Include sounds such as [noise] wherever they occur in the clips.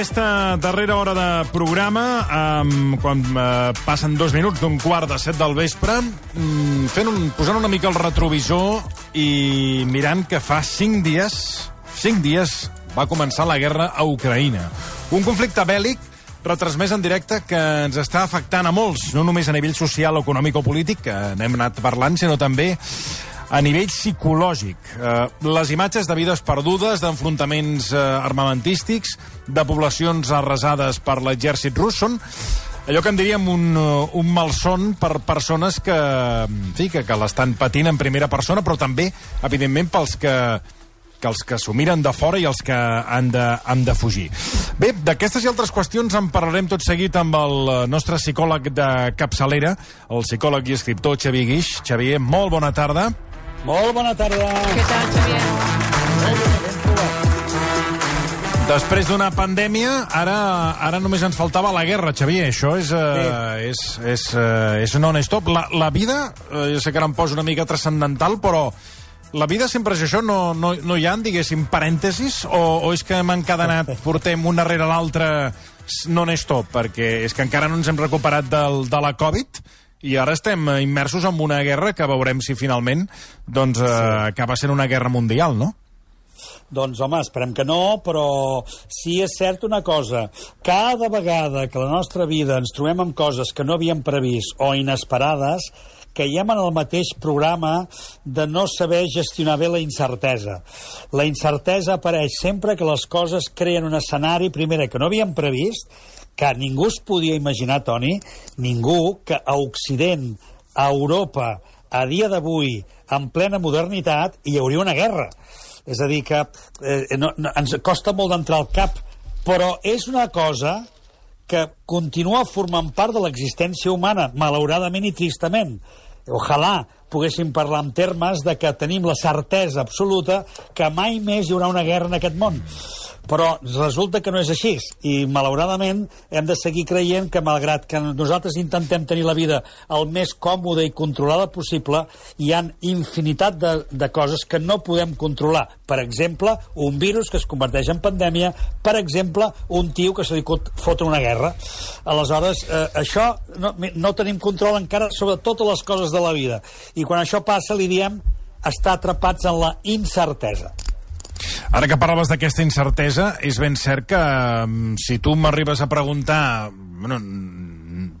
Aquesta darrera hora de programa um, quan uh, passen dos minuts d'un quart de set del vespre um, fent un, posant una mica el retrovisor i mirant que fa cinc dies cinc dies va començar la guerra a Ucraïna. Un conflicte bèl·lic retransmès en directe que ens està afectant a molts, no només a nivell social, econòmic o polític, que n'hem anat parlant, sinó també a nivell psicològic. Eh, les imatges de vides perdudes, d'enfrontaments eh, armamentístics, de poblacions arrasades per l'exèrcit rus, són allò que en diríem un, eh, un malson per persones que, en fi, que, que l'estan patint en primera persona, però també, evidentment, pels que que els que s'ho miren de fora i els que han de, han de fugir. Bé, d'aquestes i altres qüestions en parlarem tot seguit amb el eh, nostre psicòleg de capçalera, el psicòleg i escriptor Xavier Guix. Xavier, molt bona tarda. Molt bona tarda. Què tal, Xavier? Després d'una pandèmia, ara, ara només ens faltava la guerra, Xavier. Això és, uh, és, és, uh, és non-stop. La, la vida, uh, jo sé que ara em poso una mica transcendental, però la vida sempre és això? No, no, no hi ha, diguéssim, parèntesis? O, o és que hem encadenat, [laughs] portem un darrere l'altre non-stop? Perquè és que encara no ens hem recuperat del, de la Covid i ara estem immersos en una guerra que veurem si finalment doncs, uh, acaba sent una guerra mundial, no? Doncs, home, esperem que no, però sí és cert una cosa. Cada vegada que la nostra vida ens trobem amb coses que no havíem previst o inesperades, caiem en el mateix programa de no saber gestionar bé la incertesa. La incertesa apareix sempre que les coses creen un escenari, primera, que no havíem previst, que ningú es podia imaginar, Toni, ningú, que a Occident, a Europa, a dia d'avui, en plena modernitat, hi hauria una guerra. És a dir, que eh, no, no, ens costa molt d'entrar al cap, però és una cosa que continua formant part de l'existència humana, malauradament i tristament. Ojalà poguéssim parlar en termes de que tenim la certesa absoluta que mai més hi haurà una guerra en aquest món. Però resulta que no és així i malauradament hem de seguir creient que malgrat que nosaltres intentem tenir la vida el més còmode i controlada possible, hi han infinitat de, de coses que no podem controlar. Per exemple, un virus que es converteix en pandèmia, per exemple, un tio que se li fotre una guerra. Aleshores, eh, això no, no tenim control encara sobre totes les coses de la vida. I quan això passa li diem estar atrapats en la incertesa. Ara que parlaves d'aquesta incertesa, és ben cert que um, si tu m'arribes a preguntar... Bueno,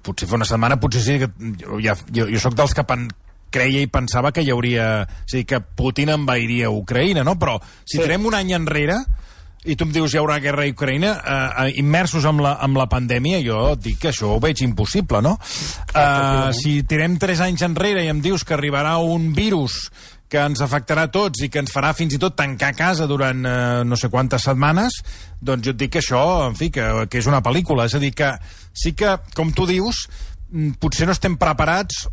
potser fa una setmana, potser sí que jo, ja, jo, jo sóc dels que pen, creia i pensava que hi hauria... A dir, que Putin envairia Ucraïna, no? Però si sí. tirem un any enrere i tu em dius hi haurà guerra a Ucraïna, eh, immersos amb la, amb la pandèmia, jo et dic que això ho veig impossible, no? Eh, si tirem tres anys enrere i em dius que arribarà un virus que ens afectarà a tots i que ens farà fins i tot tancar casa durant eh, no sé quantes setmanes, doncs jo et dic que això, en fi, que, que és una pel·lícula. És a dir, que sí que, com tu dius, mm, potser no estem preparats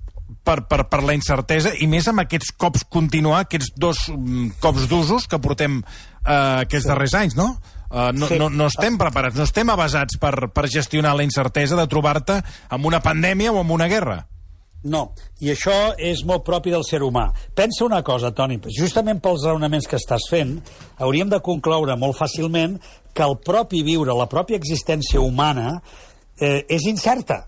per, per, per la incertesa i més amb aquests cops continuar, aquests dos mm, cops d'usos que portem eh, aquests sí. darrers anys, no? Uh, no, sí. no, no estem preparats, no estem avasats per, per gestionar la incertesa de trobar-te amb una pandèmia o amb una guerra. No, i això és molt propi del ser humà. Pensa una cosa, Toni, justament pels raonaments que estàs fent, hauríem de concloure molt fàcilment que el propi viure, la pròpia existència humana, eh, és incerta.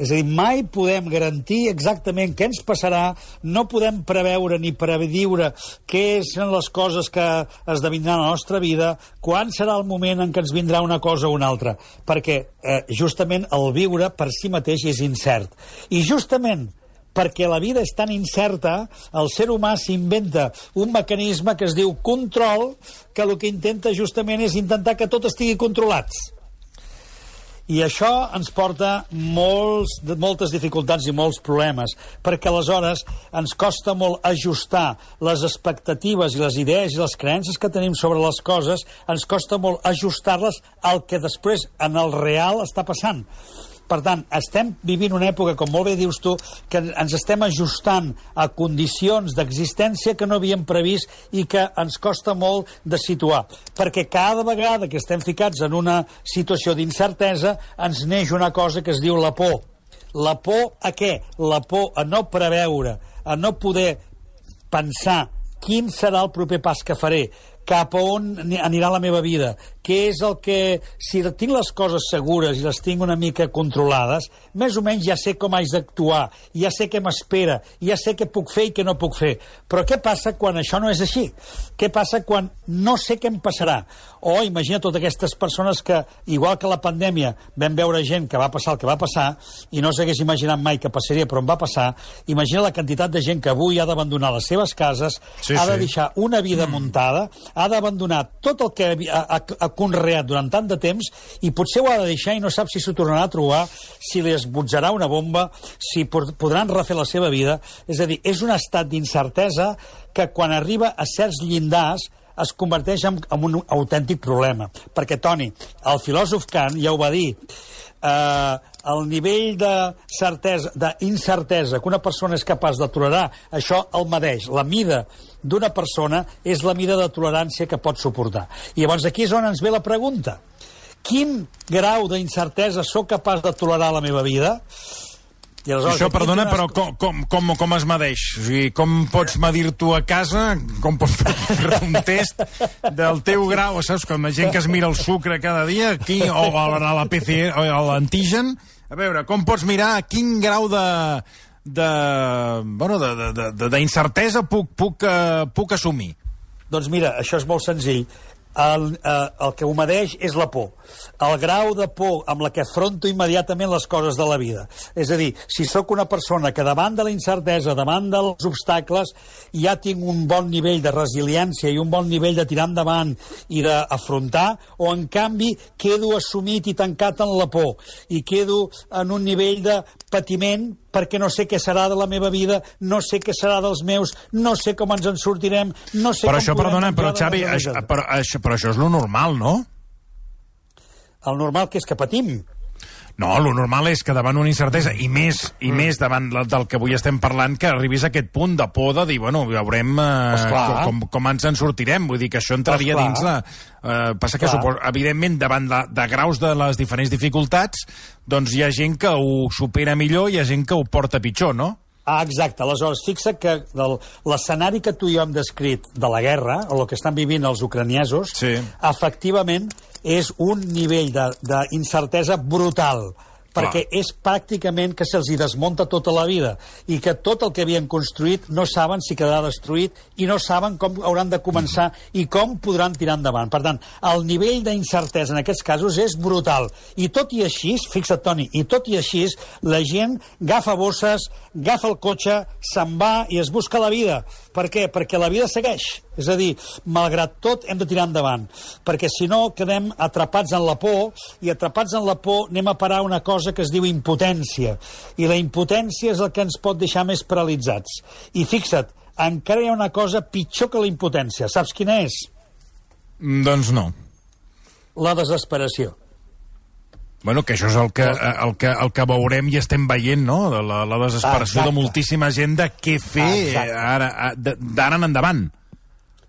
És a dir, mai podem garantir exactament què ens passarà, no podem preveure ni prediure què són les coses que esdevindran a la nostra vida, quan serà el moment en què ens vindrà una cosa o una altra, perquè eh, justament el viure per si mateix és incert. I justament perquè la vida és tan incerta, el ser humà s'inventa un mecanisme que es diu control, que el que intenta justament és intentar que tot estigui controlats. I això ens porta molts, moltes dificultats i molts problemes, perquè aleshores ens costa molt ajustar les expectatives i les idees i les creences que tenim sobre les coses, ens costa molt ajustar-les al que després en el real està passant. Per tant, estem vivint una època, com molt bé dius tu, que ens estem ajustant a condicions d'existència que no havíem previst i que ens costa molt de situar. Perquè cada vegada que estem ficats en una situació d'incertesa ens neix una cosa que es diu la por. La por a què? La por a no preveure, a no poder pensar quin serà el proper pas que faré, cap a on ani- anirà la meva vida, què és el que... Si tinc les coses segures i les tinc una mica controlades, més o menys ja sé com haig d'actuar, ja sé què m'espera, ja sé què puc fer i què no puc fer. Però què passa quan això no és així? Què passa quan no sé què em passarà? O imagina totes aquestes persones que, igual que la pandèmia, vam veure gent que va passar el que va passar i no s'hagués imaginat mai que passaria, però em va passar. Imagina la quantitat de gent que avui ha d'abandonar les seves cases, Sí, ha de sí. deixar una vida muntada, ha d'abandonar tot el que ha, ha, ha conreat durant tant de temps i potser ho ha de deixar i no sap si s'ho tornarà a trobar, si li esbutjarà una bomba, si pod- podran refer la seva vida. És a dir, és un estat d'incertesa que quan arriba a certs llindars es converteix en, en un autèntic problema. Perquè, Toni, el filòsof Kant ja ho va dir, eh, el nivell de certesa, d'incertesa que una persona és capaç de tolerar, això el medeix. La mida d'una persona és la mida de tolerància que pot suportar. I llavors aquí és on ens ve la pregunta. Quin grau d'incertesa sóc capaç de tolerar a la meva vida? I aleshores, Això, perdona, però com, com, com, com es medeix? O sigui, com pots medir tu a casa? Com pots fer un test del teu grau? Saps, com la gent que es mira el sucre cada dia, aquí, o a la, PCR, o a l'antigen, a veure, com pots mirar quin grau de de, bueno, d'incertesa puc, puc, uh, puc assumir? Doncs mira, això és molt senzill. El, eh, el que ho medeix és la por. El grau de por amb la que afronto immediatament les coses de la vida. És a dir, si sóc una persona que davant de la incertesa, davant dels obstacles, ja tinc un bon nivell de resiliència i un bon nivell de tirar endavant i d'afrontar, o en canvi quedo assumit i tancat en la por i quedo en un nivell de patiment perquè no sé què serà de la meva vida, no sé què serà dels meus, no sé com ens en sortirem, no sé Però com això, perdona, però Xavi, això, però, això, però això és lo normal, no? El normal que és que patim. No, lo normal és que davant una incertesa, i més i Mm. més davant la- del que avui estem parlant, que arribis a aquest punt de por de dir, bueno, veurem eh, Esclar. com, com ens en sortirem. Vull dir que això entraria Esclar. dins la... Eh, passa que, supos, evidentment, davant de, de graus de les diferents dificultats, doncs hi ha gent que ho supera millor i hi ha gent que ho porta pitjor, no? Ah, exacte. Aleshores, fixa que l'escenari que tu i jo hem descrit de la guerra, o el que estan vivint els ucraniesos, Sí. efectivament és un nivell de- d'incertesa brutal perquè és pràcticament que se'ls hi desmunta tota la vida i que tot el que havien construït no saben si quedarà destruït i no saben com hauran de començar i com podran tirar endavant. Per tant, el nivell d'incertesa en aquests casos és brutal. I tot i així, fixa't, Toni, i tot i així, la gent agafa bosses, agafa el cotxe, se'n va i es busca la vida. Per què? Perquè la vida segueix. És a dir, malgrat tot, hem de tirar endavant. Perquè si no, quedem atrapats en la por, i atrapats en la por anem a parar una cosa que es diu impotència. I la impotència és el que ens pot deixar més paralitzats. I fixa't, encara hi ha una cosa pitjor que la impotència. Saps quina és? Mm, Doncs no. La desesperació. Bueno, que això és el que, el que, el que veurem i estem veient, no? De la, la desesperació Exacte. de moltíssima gent de què fer Exacte. eh, d'ara en endavant.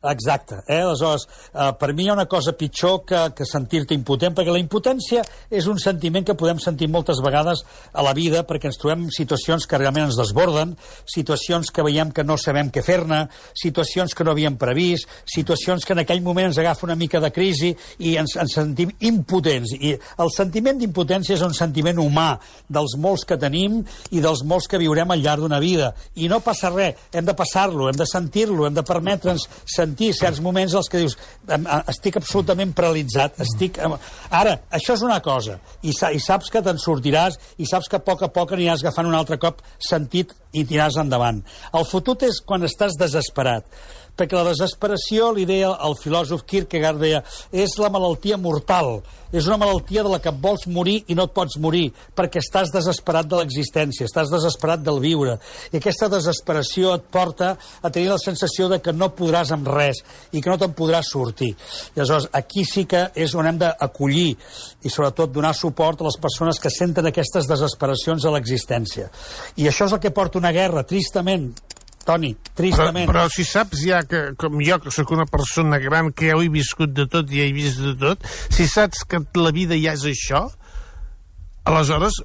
Exacte. Eh? Aleshores, eh, per mi hi ha una cosa pitjor que, que sentir-te impotent, perquè la impotència és un sentiment que podem sentir moltes vegades a la vida perquè ens trobem situacions que realment ens desborden, situacions que veiem que no sabem què fer-ne, situacions que no havíem previst, situacions que en aquell moment ens agafa una mica de crisi i ens, ens sentim impotents. I el sentiment d'impotència és un sentiment humà dels molts que tenim i dels molts que viurem al llarg d'una vida. I no passa res, hem de passar-lo, hem de sentir-lo, hem de permetre'ns sentir certs moments els que dius "Em- em- estic absolutament paralitzat, estic... em-". Ara, això és una cosa, i, sa i saps que te'n sortiràs, i saps que a poc a poc aniràs agafant un altre cop sentit i tiràs endavant. El fotut és quan estàs desesperat, Perquè la desesperació, li deia el filòsof Kierkegaard, deia, és la malaltia mortal. És una malaltia de la que vols morir i no et pots morir, perquè estàs desesperat de l'existència, estàs desesperat del viure. I aquesta desesperació et porta a tenir la sensació de que no podràs amb res i que no te'n podràs sortir. I aleshores, aquí sí que és on hem d'acollir i sobretot donar suport a les persones que senten aquestes desesperacions a l'existència. I això és el que porta una guerra, tristament, Toni, Però, tristament. però si saps ja que, com jo, que sóc una persona gran, que ja ho he viscut de tot i ja he vist de tot, si saps que la vida ja és això, aleshores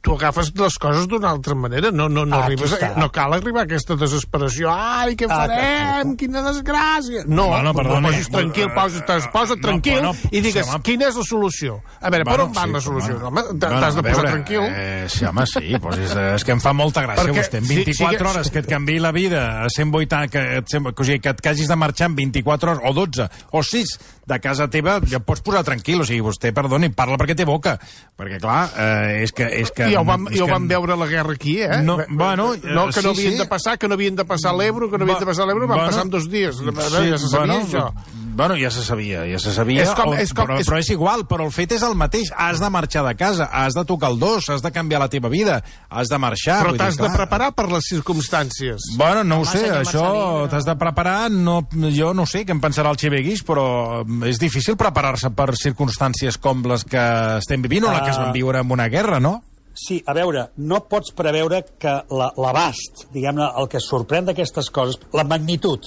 tu agafes les coses d'una altra manera. No, no, no, Aquí arribes, a, no cal arribar a aquesta desesperació. Ai, què Ah, farem? Quina desgràcia. No, Bueno, no, perdoni. posis tranquil, posa, t'es- posa No, tranquil bueno, i digues, sí, home. quina és la solució? A veure, per Bueno, on van sí, les solucions? home. Home, t'has Bueno, de a posar veure, tranquil. Eh, sí, home, sí, pues és, és que em fa molta gràcia Perquè vostè. En si- 24 si- hores que et canviï la vida a 180, que, o sigui, que et hagis de marxar en 24 hores, o 12, o 6 de casa teva, ja et pots posar tranquil. O sigui, vostè, perdoni, parla perquè té boca. Perquè, clar, eh, és que... És que Ja ho vam, ja ho que- vam veure la guerra aquí, eh? No, bueno, no, que no sí, havien sí. de passar, que no havien de passar l'Ebro, que no havien de passar l'Ebro, van Bueno, passar en dos dies. A veure, ja se sabia bueno, això. Bueno, ja se sabia, ja se sabia. És com- o- és com- però, és- però és igual, però el fet és el mateix. Has de marxar de casa, has de tocar el dos, has de canviar la teva vida, has de marxar. Però vull dir, t'has de preparar per les circumstàncies. Bueno, no ho sé, això t'has de preparar, no, jo no sé què em pensarà el Xiveguix, però mm, és difícil preparar-se per circumstàncies com les que estem vivint o la que es van Ah. viure en una guerra, no? Sí, a veure, no pots preveure que la- l'abast, diguem-ne, el que sorprèn d'aquestes coses, la magnitud.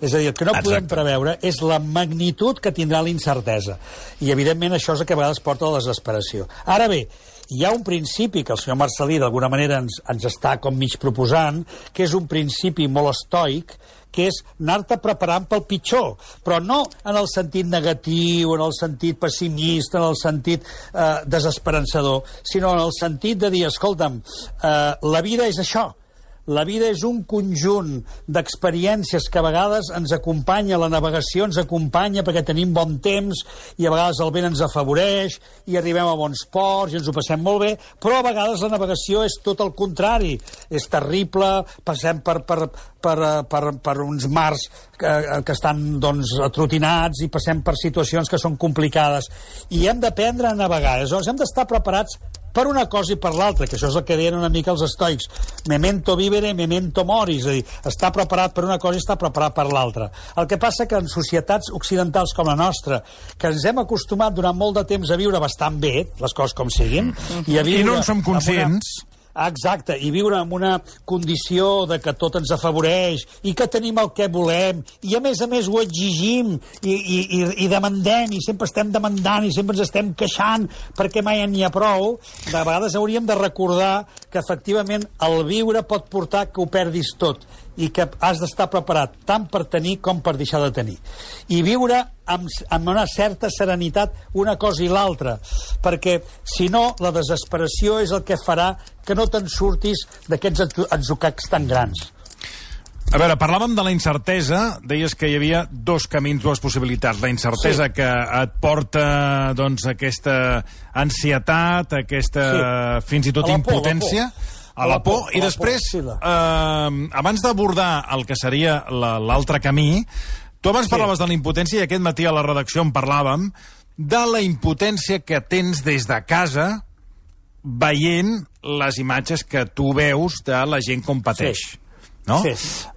És a dir, el que no Exacte. podem preveure és la magnitud que tindrà la incertesa. I, evidentment, això és el que a vegades porta a la desesperació. Ara bé, hi ha un principi que el senyor Marcelí d'alguna manera ens, ens està com mig proposant, que és un principi molt estoic, que és anar-te preparant pel pitjor, però no en el sentit negatiu, en el sentit pessimista, en el sentit eh, desesperançador, sinó en el sentit de dir, escolta'm, eh, la vida és això, la vida és un conjunt d'experiències que a vegades ens acompanya, la navegació ens acompanya perquè tenim bon temps i a vegades el vent ens afavoreix i arribem a bons ports i ens ho passem molt bé, però a vegades la navegació és tot el contrari. És terrible, passem per, per, per, per, per uns mars que, que estan doncs, atrotinats i passem per situacions que són complicades. I hem d'aprendre a navegar. Aleshores, hem d'estar preparats per una cosa i per l'altra, que això és el que deien una mica els estoics. Memento vivere, memento mori, és a dir, està preparat per una cosa i està preparat per l'altra. El que passa que en societats occidentals com la nostra, que ens hem acostumat durant molt de temps a viure bastant bé, les coses com siguin, i a I viure no en som amb una- Exacte, i viure en una condició de que tot ens afavoreix i que tenim el que volem i a més a més ho exigim i, i, i, i demandem i sempre estem demandant i sempre ens estem queixant perquè mai n'hi ha prou, de vegades hauríem de recordar que efectivament el viure pot portar que ho perdis tot i que has d'estar preparat tant per tenir com per deixar de tenir. I viure amb, amb una certa serenitat una cosa i l'altra, perquè si no la desesperació és el que farà que no te'n surtis d'aquests atzu- atzucacs tan grans. A veure, parlàvem de la incertesa, deies que hi havia dos camins, dues possibilitats. La incertesa Sí. que et porta doncs, aquesta ansietat, aquesta Sí. fins i tot la impotència, por. A la por, i després, sí, eh, abans d'abordar el que seria la- l'altre camí, tu abans Sí. parlaves de la impotència i aquest matí a la redacció en parlàvem de la impotència que tens des de casa veient les imatges que tu veus de la gent com pateix. Sí. No? Sí.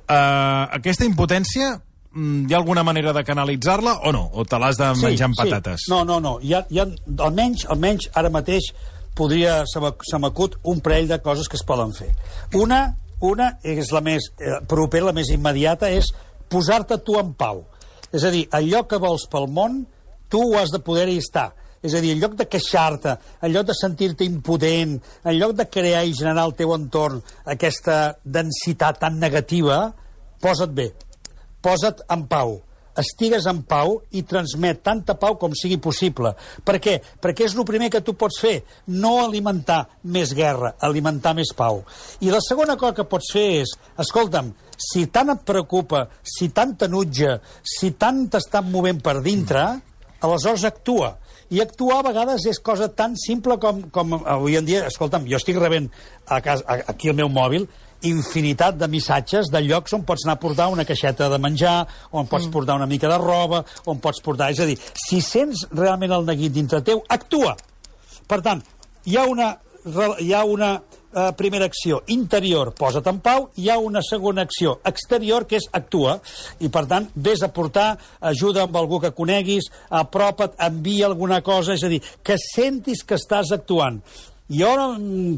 Uh, aquesta impotència, mm, hi ha alguna manera de canalitzar-la o no? O te l'has de menjar amb patates? No, no, no. Hi ha, hi ha, almenys, almenys ara mateix podria, se m'ac- se m'acut un parell de coses que es poden fer. Una, una és la més eh, propera, la més immediata, és posar-te tu en pau. És a dir, allò que vols pel món, tu ho has de poder-hi estar. És a dir, en lloc de queixar-te, en lloc de sentir-te impotent, en lloc de crear i generar al teu entorn aquesta densitat tan negativa, posa't bé, posa't en pau estigues en pau i transmet tanta pau com sigui possible. Per què? Perquè és el primer que tu pots fer, no alimentar més guerra, alimentar més pau. I la segona cosa que pots fer és, escolta'm, si tant et preocupa, si tant t'enutja, si tant t'està movent per dintre, aleshores actua. I actuar a vegades és cosa tan simple com, com avui en dia, escolta'm, jo estic rebent a casa, aquí el meu mòbil infinitat de missatges de llocs on pots anar a portar una caixeta de menjar, on pots mm. portar una mica de roba, on pots portar... És a dir, si sents realment el neguit dintre teu, actua! Per tant, hi ha una, hi ha una eh, primera acció interior, posa't en pau, hi ha una segona acció exterior, que és actua, i per tant, vés a portar ajuda amb algú que coneguis, apropa't, envia alguna cosa, és a dir, que sentis que estàs actuant. Jo,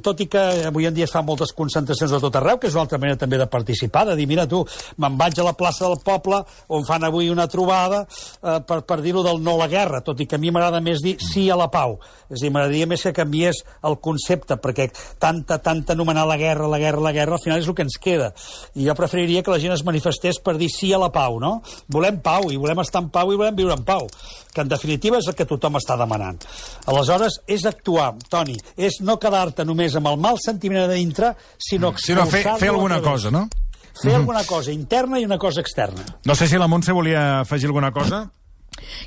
tot i que avui en dia es fan moltes concentracions a tot arreu, que és una altra manera també de participar, de dir, mira tu, me'n vaig a la plaça del poble on fan avui una trobada eh, per, per dir-ho del no a la guerra, tot i que a mi m'agrada més dir sí a la pau. És a dir, m'agradaria més que canviés el concepte, perquè tanta, tanta anomenar la guerra, la guerra, la guerra, al final és el que ens queda. I jo preferiria que la gent es manifestés per dir sí a la pau, no? Volem pau, i volem estar en pau, i volem viure en pau, que en definitiva és el que tothom està demanant. Aleshores, és actuar, Toni, és no quedar-te només amb el mal sentiment de dintre, sinó, mm. sinó fer, fer alguna cosa, no? Fer mm -hmm. alguna cosa interna i una cosa externa. No sé si la Montse volia afegir alguna cosa.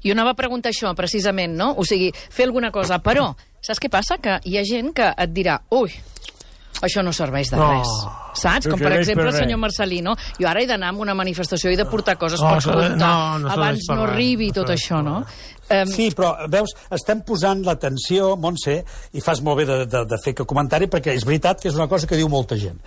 Jo anava a preguntar això, precisament, no? O sigui, fer alguna cosa, però saps què passa? Que hi ha gent que et dirà, ui, això no serveix de res. Oh. Saps? Com, per exemple, el senyor Marcelino. Jo ara he d'anar a una manifestació i de portar coses oh, per comptar. No, no abans no arribi tot no això, no? Um... Sí, però, veus, estem posant l'atenció, Montse, i fas molt bé de, de, de fer que comentari, perquè és veritat que és una cosa que diu molta gent.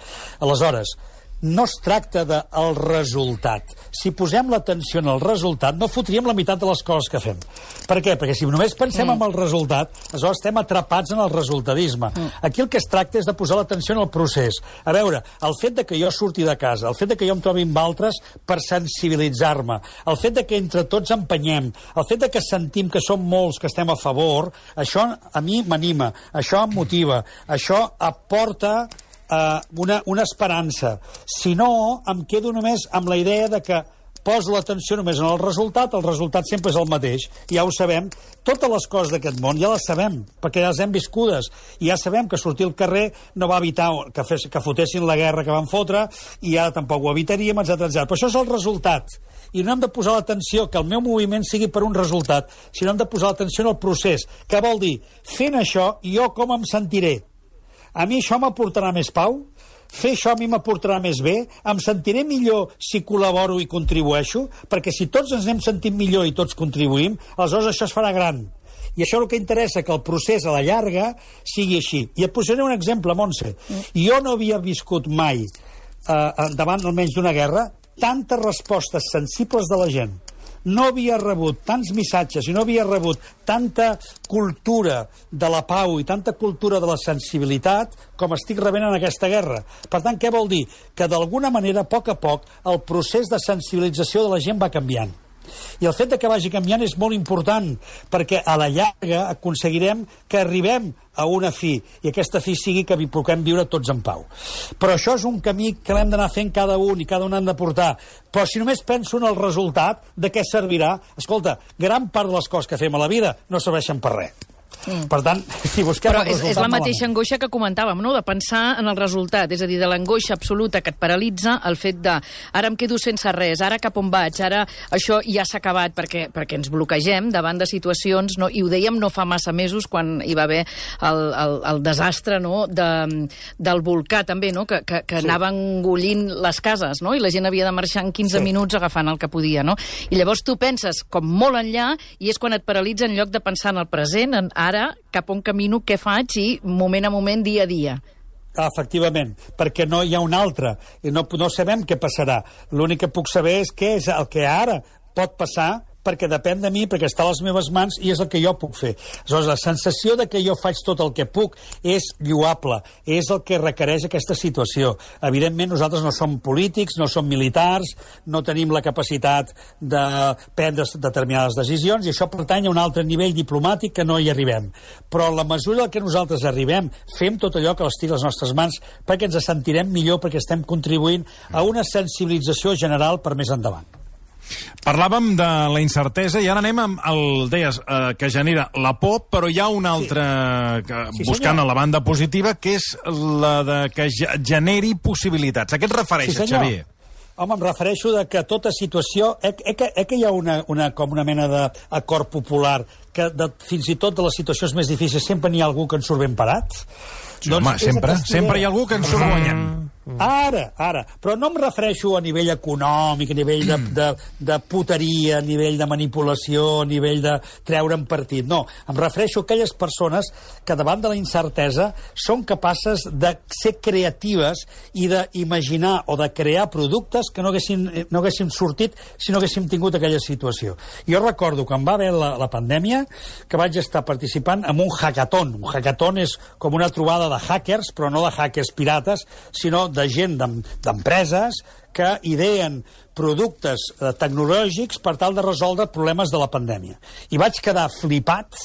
Aleshores, no es tracta del de resultat. Si posem l'atenció en el resultat, no fotríem la meitat de les coses que fem. Per què? Perquè si només pensem mm. en el resultat, aleshores estem atrapats en el resultadisme. Mm. Aquí el que es tracta és de posar l'atenció en el procés. A veure, el fet de que jo surti de casa, el fet de que jo em trobi amb altres per sensibilitzar-me, el fet de que entre tots empenyem, el fet de que sentim que som molts que estem a favor, això a mi m'anima, això em motiva, això aporta eh, una, una esperança. Si no, em quedo només amb la idea de que poso l'atenció només en el resultat, el resultat sempre és el mateix. Ja ho sabem. Totes les coses d'aquest món ja les sabem, perquè ja les hem viscudes. I ja sabem que sortir al carrer no va evitar que, fes, que fotessin la guerra que van fotre, i ara tampoc ho evitaríem, etc etc. Però això és el resultat. I no hem de posar l'atenció que el meu moviment sigui per un resultat, sinó hem de posar l'atenció en el procés. Què vol dir? Fent això, jo com em sentiré? A mi això m'aportarà més pau? Fer això a mi m'aportarà més bé? Em sentiré millor si col·laboro i contribueixo? Perquè si tots ens anem sentint millor i tots contribuïm, aleshores això es farà gran. I això és el que interessa, que el procés a la llarga sigui així. I et posaré un exemple, Montse. Jo no havia viscut mai, eh, davant almenys d'una guerra, tantes respostes sensibles de la gent no havia rebut tants missatges i no havia rebut tanta cultura de la pau i tanta cultura de la sensibilitat com estic rebent en aquesta guerra. Per tant, què vol dir? Que d'alguna manera, a poc a poc, el procés de sensibilització de la gent va canviant. I el fet de que vagi canviant és molt important, perquè a la llarga aconseguirem que arribem a una fi, i aquesta fi sigui que vi puguem viure tots en pau. Però això és un camí que l'hem d'anar fent cada un i cada un han de portar. Però si només penso en el resultat, de què servirà? Escolta, gran part de les coses que fem a la vida no serveixen per res. Mm. Per tant, [laughs] si busquem Però el és, és la mateixa angoixa que comentàvem, no?, de pensar en el resultat, és a dir, de l'angoixa absoluta que et paralitza el fet de ara em quedo sense res, ara cap on vaig, ara això ja s'ha acabat, perquè, perquè ens bloquegem davant de situacions, no? i ho dèiem no fa massa mesos quan hi va haver el, el, el desastre no? de, del volcà també, no? que, que, que sí. anava engollint les cases, no? i la gent havia de marxar en 15 sí. minuts agafant el que podia. No? I llavors tu penses com molt enllà i és quan et paralitza en lloc de pensar en el present, en ara cap on camino, què faig i moment a moment, dia a dia. Efectivament, perquè no hi ha un altre i no, no sabem què passarà. L'únic que puc saber és què és el que ara pot passar perquè depèn de mi, perquè està a les meves mans i és el que jo puc fer. Aleshores, la sensació de que jo faig tot el que puc és lluable, és el que requereix aquesta situació. Evidentment, nosaltres no som polítics, no som militars, no tenim la capacitat de prendre determinades decisions i això pertany a un altre nivell diplomàtic que no hi arribem. Però la mesura que nosaltres arribem, fem tot allò que estigui a les nostres mans perquè ens sentirem millor, perquè estem contribuint a una sensibilització general per més endavant. Parlàvem de la incertesa i ara anem amb el, deies, eh, que genera la por, però hi ha una altra, sí. que, sí, buscant a la banda positiva, que és la de que generi possibilitats. A què et refereixes, sí, Xavier? Home, em refereixo de que tota situació... Eh, eh, que, eh, que hi ha una, una, com una mena d'acord popular que de, fins i tot de les situacions més difícils sempre n'hi ha algú que en surt ben parat? Sí, home, és sempre, sempre hi ha algú que en surt guanyant. Ara, ara. Però no em refereixo a nivell econòmic, a nivell de, de, de puteria, a nivell de manipulació, a nivell de treure'n partit. No, em refereixo a aquelles persones que davant de la incertesa són capaces de ser creatives i d'imaginar o de crear productes que no haguessin, no haguessin sortit si no haguéssim tingut aquella situació. Jo recordo quan va haver la, la pandèmia que vaig estar participant en un hackathon. Un hackathon és com una trobada de hackers, però no de hackers pirates, sinó de gent d'em- d'empreses que ideen productes eh, tecnològics per tal de resoldre problemes de la pandèmia. I vaig quedar flipat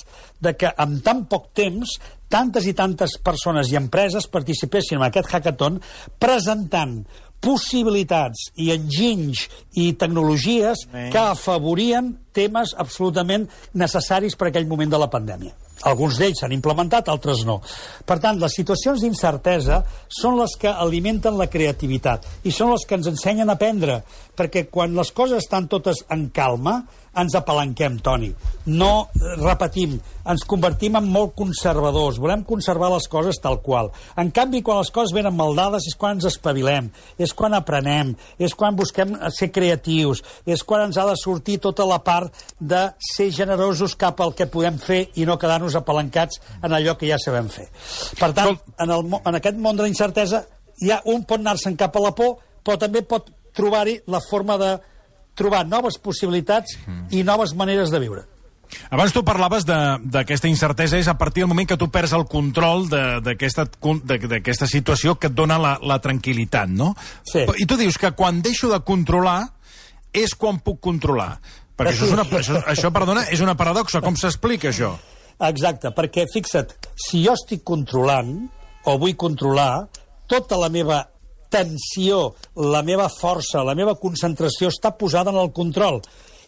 de que en tan poc temps tantes i tantes persones i empreses participessin en aquest hackathon presentant possibilitats i enginys i tecnologies que afavorien temes absolutament necessaris per aquell moment de la pandèmia. Alguns d'ells s'han implementat, altres no. Per tant, les situacions d'incertesa són les que alimenten la creativitat i són les que ens ensenyen a aprendre, perquè quan les coses estan totes en calma, ens apalanquem, Toni. No eh, repetim, ens convertim en molt conservadors, volem conservar les coses tal qual. En canvi, quan les coses venen maldades és quan ens espavilem, és quan aprenem, és quan busquem eh, ser creatius, és quan ens ha de sortir tota la part de ser generosos cap al que podem fer i no quedar-nos apalancats en allò que ja sabem fer. Per tant, en, el, en aquest món de la incertesa, ja un pot anar-se'n cap a la por, però també pot trobar-hi la forma de trobar noves possibilitats i noves maneres de viure. Abans tu parlaves de- d'aquesta incertesa, és a partir del moment que tu perds el control d'aquesta situació que et dona la, la tranquil·litat, no? Sí. I tu dius que quan deixo de controlar és quan puc controlar. Perquè això, és una, això, això, perdona, és una paradoxa. Com s'explica, això? Exacte, perquè fixa't, si jo estic controlant, o vull controlar, tota la meva tensió, la meva força, la meva concentració està posada en el control.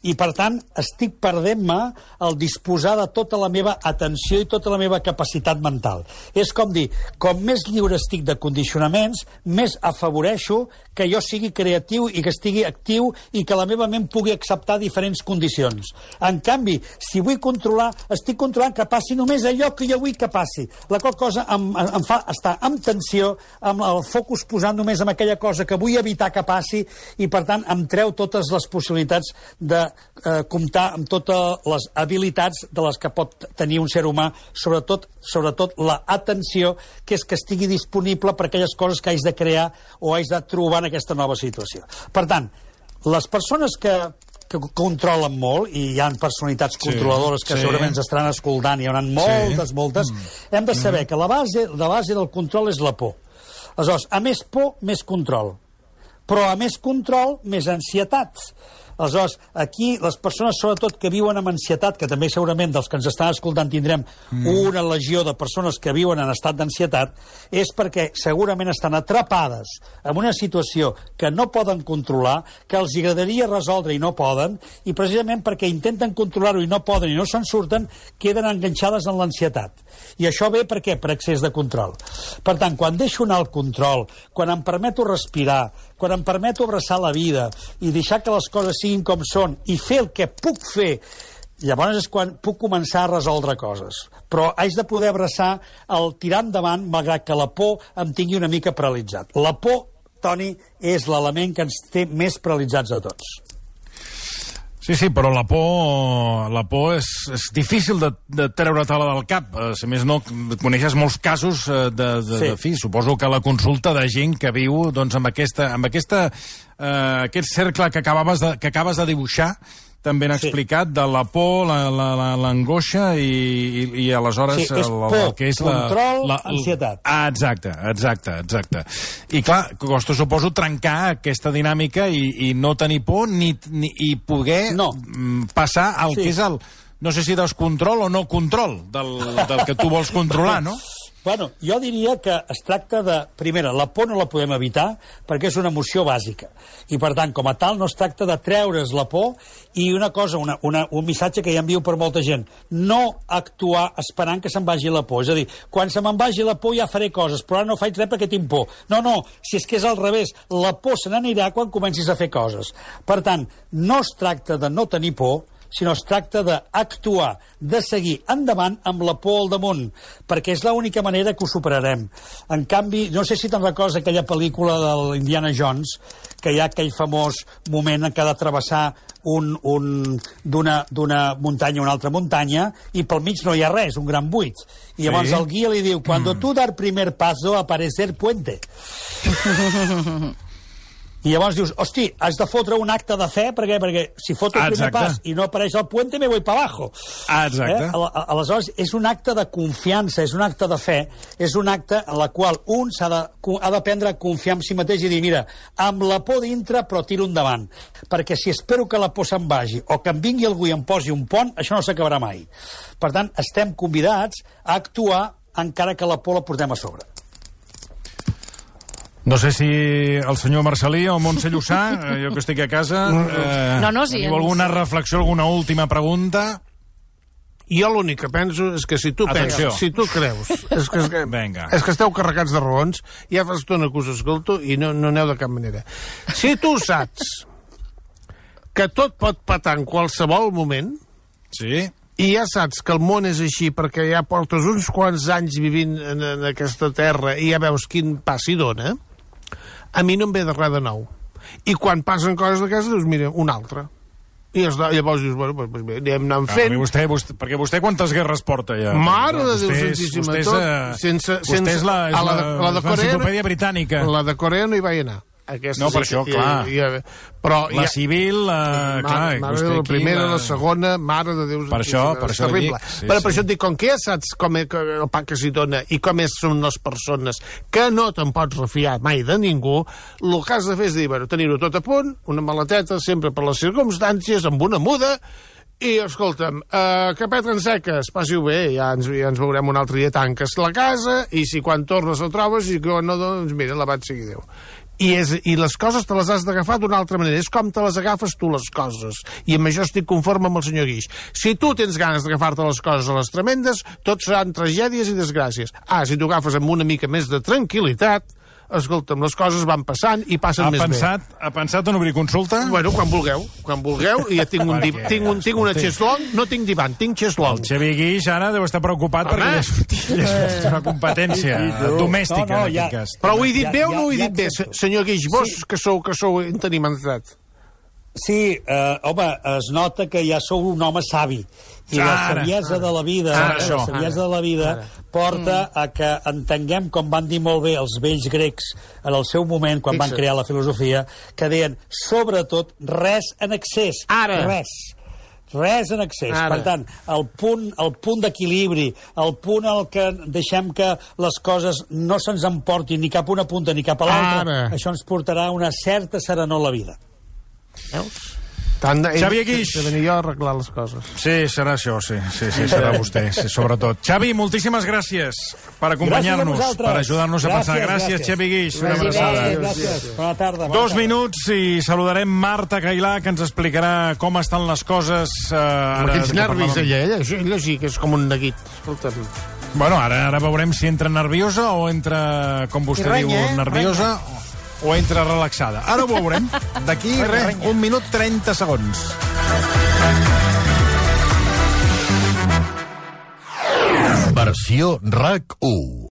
I, per tant, estic perdent-me el disposar de tota la meva atenció i tota la meva capacitat mental. És com dir, com més lliure estic de condicionaments, més afavoreixo que jo sigui creatiu i que estigui actiu i que la meva ment pugui acceptar diferents condicions. En canvi, si vull controlar, estic controlant que passi només allò que jo vull que passi. La qual cosa em, em fa estar amb tensió, amb el focus posant només en aquella cosa que vull evitar que passi i, per tant, em treu totes les possibilitats de eh, comptar amb totes les habilitats de les que pot tenir un ser humà, sobretot sobretot la atenció, que és que estigui disponible per aquelles coses que haig de crear o haig de trobar en aquesta nova situació. Per tant, les persones que que controlen molt, i hi ha personalitats Sí, controladores que sí. segurament ens estaran escoltant, hi haurà moltes, moltes, hem de saber que la base, la base del control és la por. Aleshores, a més por, més control. Però a més control, més ansietat. Aleshores, aquí les persones, sobretot, que viuen amb ansietat, que també segurament dels que ens estan escoltant tindrem mm. una legió de persones que viuen en estat d'ansietat, és perquè segurament estan atrapades en una situació que no poden controlar, que els agradaria resoldre i no poden, i precisament perquè intenten controlar-ho i no poden i no se'n surten, queden enganxades en l'ansietat. I això ve per què? Per excés de control. Per tant, quan deixo anar el control, quan em permeto respirar, quan em permeto abraçar la vida i deixar que les coses siguin com són i fer el que puc fer, llavors és quan puc començar a resoldre coses. Però haig de poder abraçar el tirar endavant, malgrat que la por em tingui una mica paralitzat. La por, Toni, és l'element que ens té més paralitzats a tots. Sí, sí, però la por, la por és, és difícil de, de treure-te-la del cap. Eh, Si més no, coneixes molts casos eh, de, de, Sí. de fi, suposo que la consulta de gent que viu doncs, amb, aquesta, amb aquesta, eh, aquest cercle que, acabaves de, que acabes de dibuixar, també n'ha Sí. explicat, de la por, l'angoixa la, la, l'angoixa i, i, i aleshores... Sí, és el, por, el que és control, la, la, ansietat. Ah, exacte, exacte, exacte. I clar, costa, suposo, trencar aquesta dinàmica i, i no tenir por ni, ni, i poder No. mm, passar al Sí. que és el, no sé si descontrol o no control del, del que tu vols controlar, no? [laughs] Bueno, jo diria que es tracta de... Primera, la por no la podem evitar perquè és una emoció bàsica. I, per tant, com a tal, no es tracta de treure's la por i una cosa, una, una, un missatge que ja envio per molta gent. No actuar esperant que se'n vagi la por. És a dir, quan se me'n vagi la por ja faré coses, però ara no faig res perquè tinc por. No, no, si és que és al revés. La por se n'anirà quan comencis a fer coses. Per tant, no es tracta de no tenir por, sinó es tracta d'actuar, de seguir endavant amb la por al damunt, perquè és l'única manera que ho superarem. En canvi, no sé si te'n recordes aquella pel·lícula de l'Indiana Jones, que hi ha aquell famós moment en què ha de travessar un, un, d'una muntanya a una altra muntanya i pel mig no hi ha res, un gran buit. I llavors Sí. el guia li diu, cuando [clears throat] tu dar primer paso aparecer puente. [laughs] I llavors dius, hosti, has de fotre un acte de fe, perquè, perquè si foto el primer Exacte. pas i no apareix el puente, me voy para abajo. Exacte. Eh? Aleshores, és un acte de confiança, és un acte de fe, és un acte en la qual un s'ha de, ha d'aprendre a confiar en si mateix i dir, mira, amb la por dintre, però tiro endavant. Perquè si espero que la por se'n vagi o que em vingui algú i em posi un pont, això no s'acabarà mai. Per tant, estem convidats a actuar encara que la por la portem a sobre. No sé si el senyor Marcelí o Montse Llussà, [laughs] eh, jo que estic a casa... Eh, No, no, sí, teniu alguna reflexió, alguna última pregunta? Jo l'únic que penso és que si tu Atenció. penses, si tu creus, és que, és que, Vinga. és que esteu carregats de raons, ja fa estona que us escolto i no, no aneu de cap manera. Si tu saps que tot pot patar en qualsevol moment, Sí? i ja saps que el món és així perquè ja portes uns quants anys vivint en, en aquesta terra i ja veus quin pas hi dona, a mi no em ve de res de nou. I quan passen coses d'aquestes, dius, mira, una altra. I es- llavors dius, bueno, doncs, doncs bé, anem anant fent... mi vostè, vostè, perquè vostè quantes guerres porta ja? Mare de Déu Santíssima, vostè és, tot, eh, sense, vostè sense, és la, és a la, de- la de Corea, britànica. La de Corea no hi vaig anar. Aquesta No, per això, clar. I, i, però La ja- civil, eh, clar, Mare, mare vostè la primera, la- la segona, mare de Déu. Per això, per això terrible. dic, sí, Però sí. per això et dic, com que ja saps com és, que el pa que s'hi dona i com és, són les persones, que no te'n pots refiar mai de ningú, el que has de fer és dir, bueno, tenir-ho tot a punt, una maleteta, sempre per les circumstàncies, amb una muda, i, escolta'm, uh, que petren seques, passi-ho bé, ja ens, ja ens veurem un altre dia, tanques la casa, i si quan tornes la trobes, i quan no, doncs mira, la vaig seguir Déu. I, és, I les coses te les has d'agafar d'una altra manera. És com te les agafes tu, les coses. I amb això estic conforme amb el senyor Guix. Si tu tens ganes d'agafar-te les coses a les tremendes, tot seran tragèdies i desgràcies. Ah, si t'ho agafes amb una mica més de tranquil·litat, escolta'm, les coses van passant i passen Ha més pensat, ha pensat en obrir consulta? bé. Bueno, quan vulgueu, quan vulgueu, i ja tinc, un div... Tinc, un, tinc una xeslong, no tinc divan, tinc xeslong. El Xavi Guix ara deu estar preocupat Home. perquè ja és, ja és una competència domèstica, No, no, en ja- aquest cas. Però ho he dit Ja- bé o ja- no ho he ja dit bé, accepto. se- senyor Guix? Vos Sí. que sou, que sou entenimentat. Sí, eh, home, es nota que ja sou un home savi. I la Ara, saviesa de la vida, Ara, eh, això. la saviesa de la vida porta a que entenguem, com van dir molt bé els vells grecs en el seu moment, quan van Fixa't. crear la filosofia, que deien, sobretot, res en excés. Ara. Res. Res en excés. Ara. Per tant, el punt, el punt d'equilibri, el punt al que deixem que les coses no se'ns emportin ni cap una punta ni cap a l'altra, Ara. això ens portarà una certa serenor a la vida. Veus? Tant de... Xavi Guix. De venir jo a arreglar les coses. Sí, serà això, sí, sí, sí serà vostè, sí, sobretot. Xavi, moltíssimes gràcies per acompanyar-nos, per ajudar-nos a pensar. Gràcies, Gràcies. Xavi Guix, una abraçada. Gràcies. Bona tarda. bona Dos tarda. minuts i saludarem Marta Cailà, que ens explicarà com estan les coses... Eh, Amb ara, aquells que nervis, ella, ella, ella sí que és com un neguit. Escolta'm. Bueno, ara, ara veurem si entra nerviosa o entra, com vostè renya, diu, eh? nerviosa o, o entra relaxada. Ara ho veurem. D'aquí, res, un minut 30 segons. Versió RAC 1.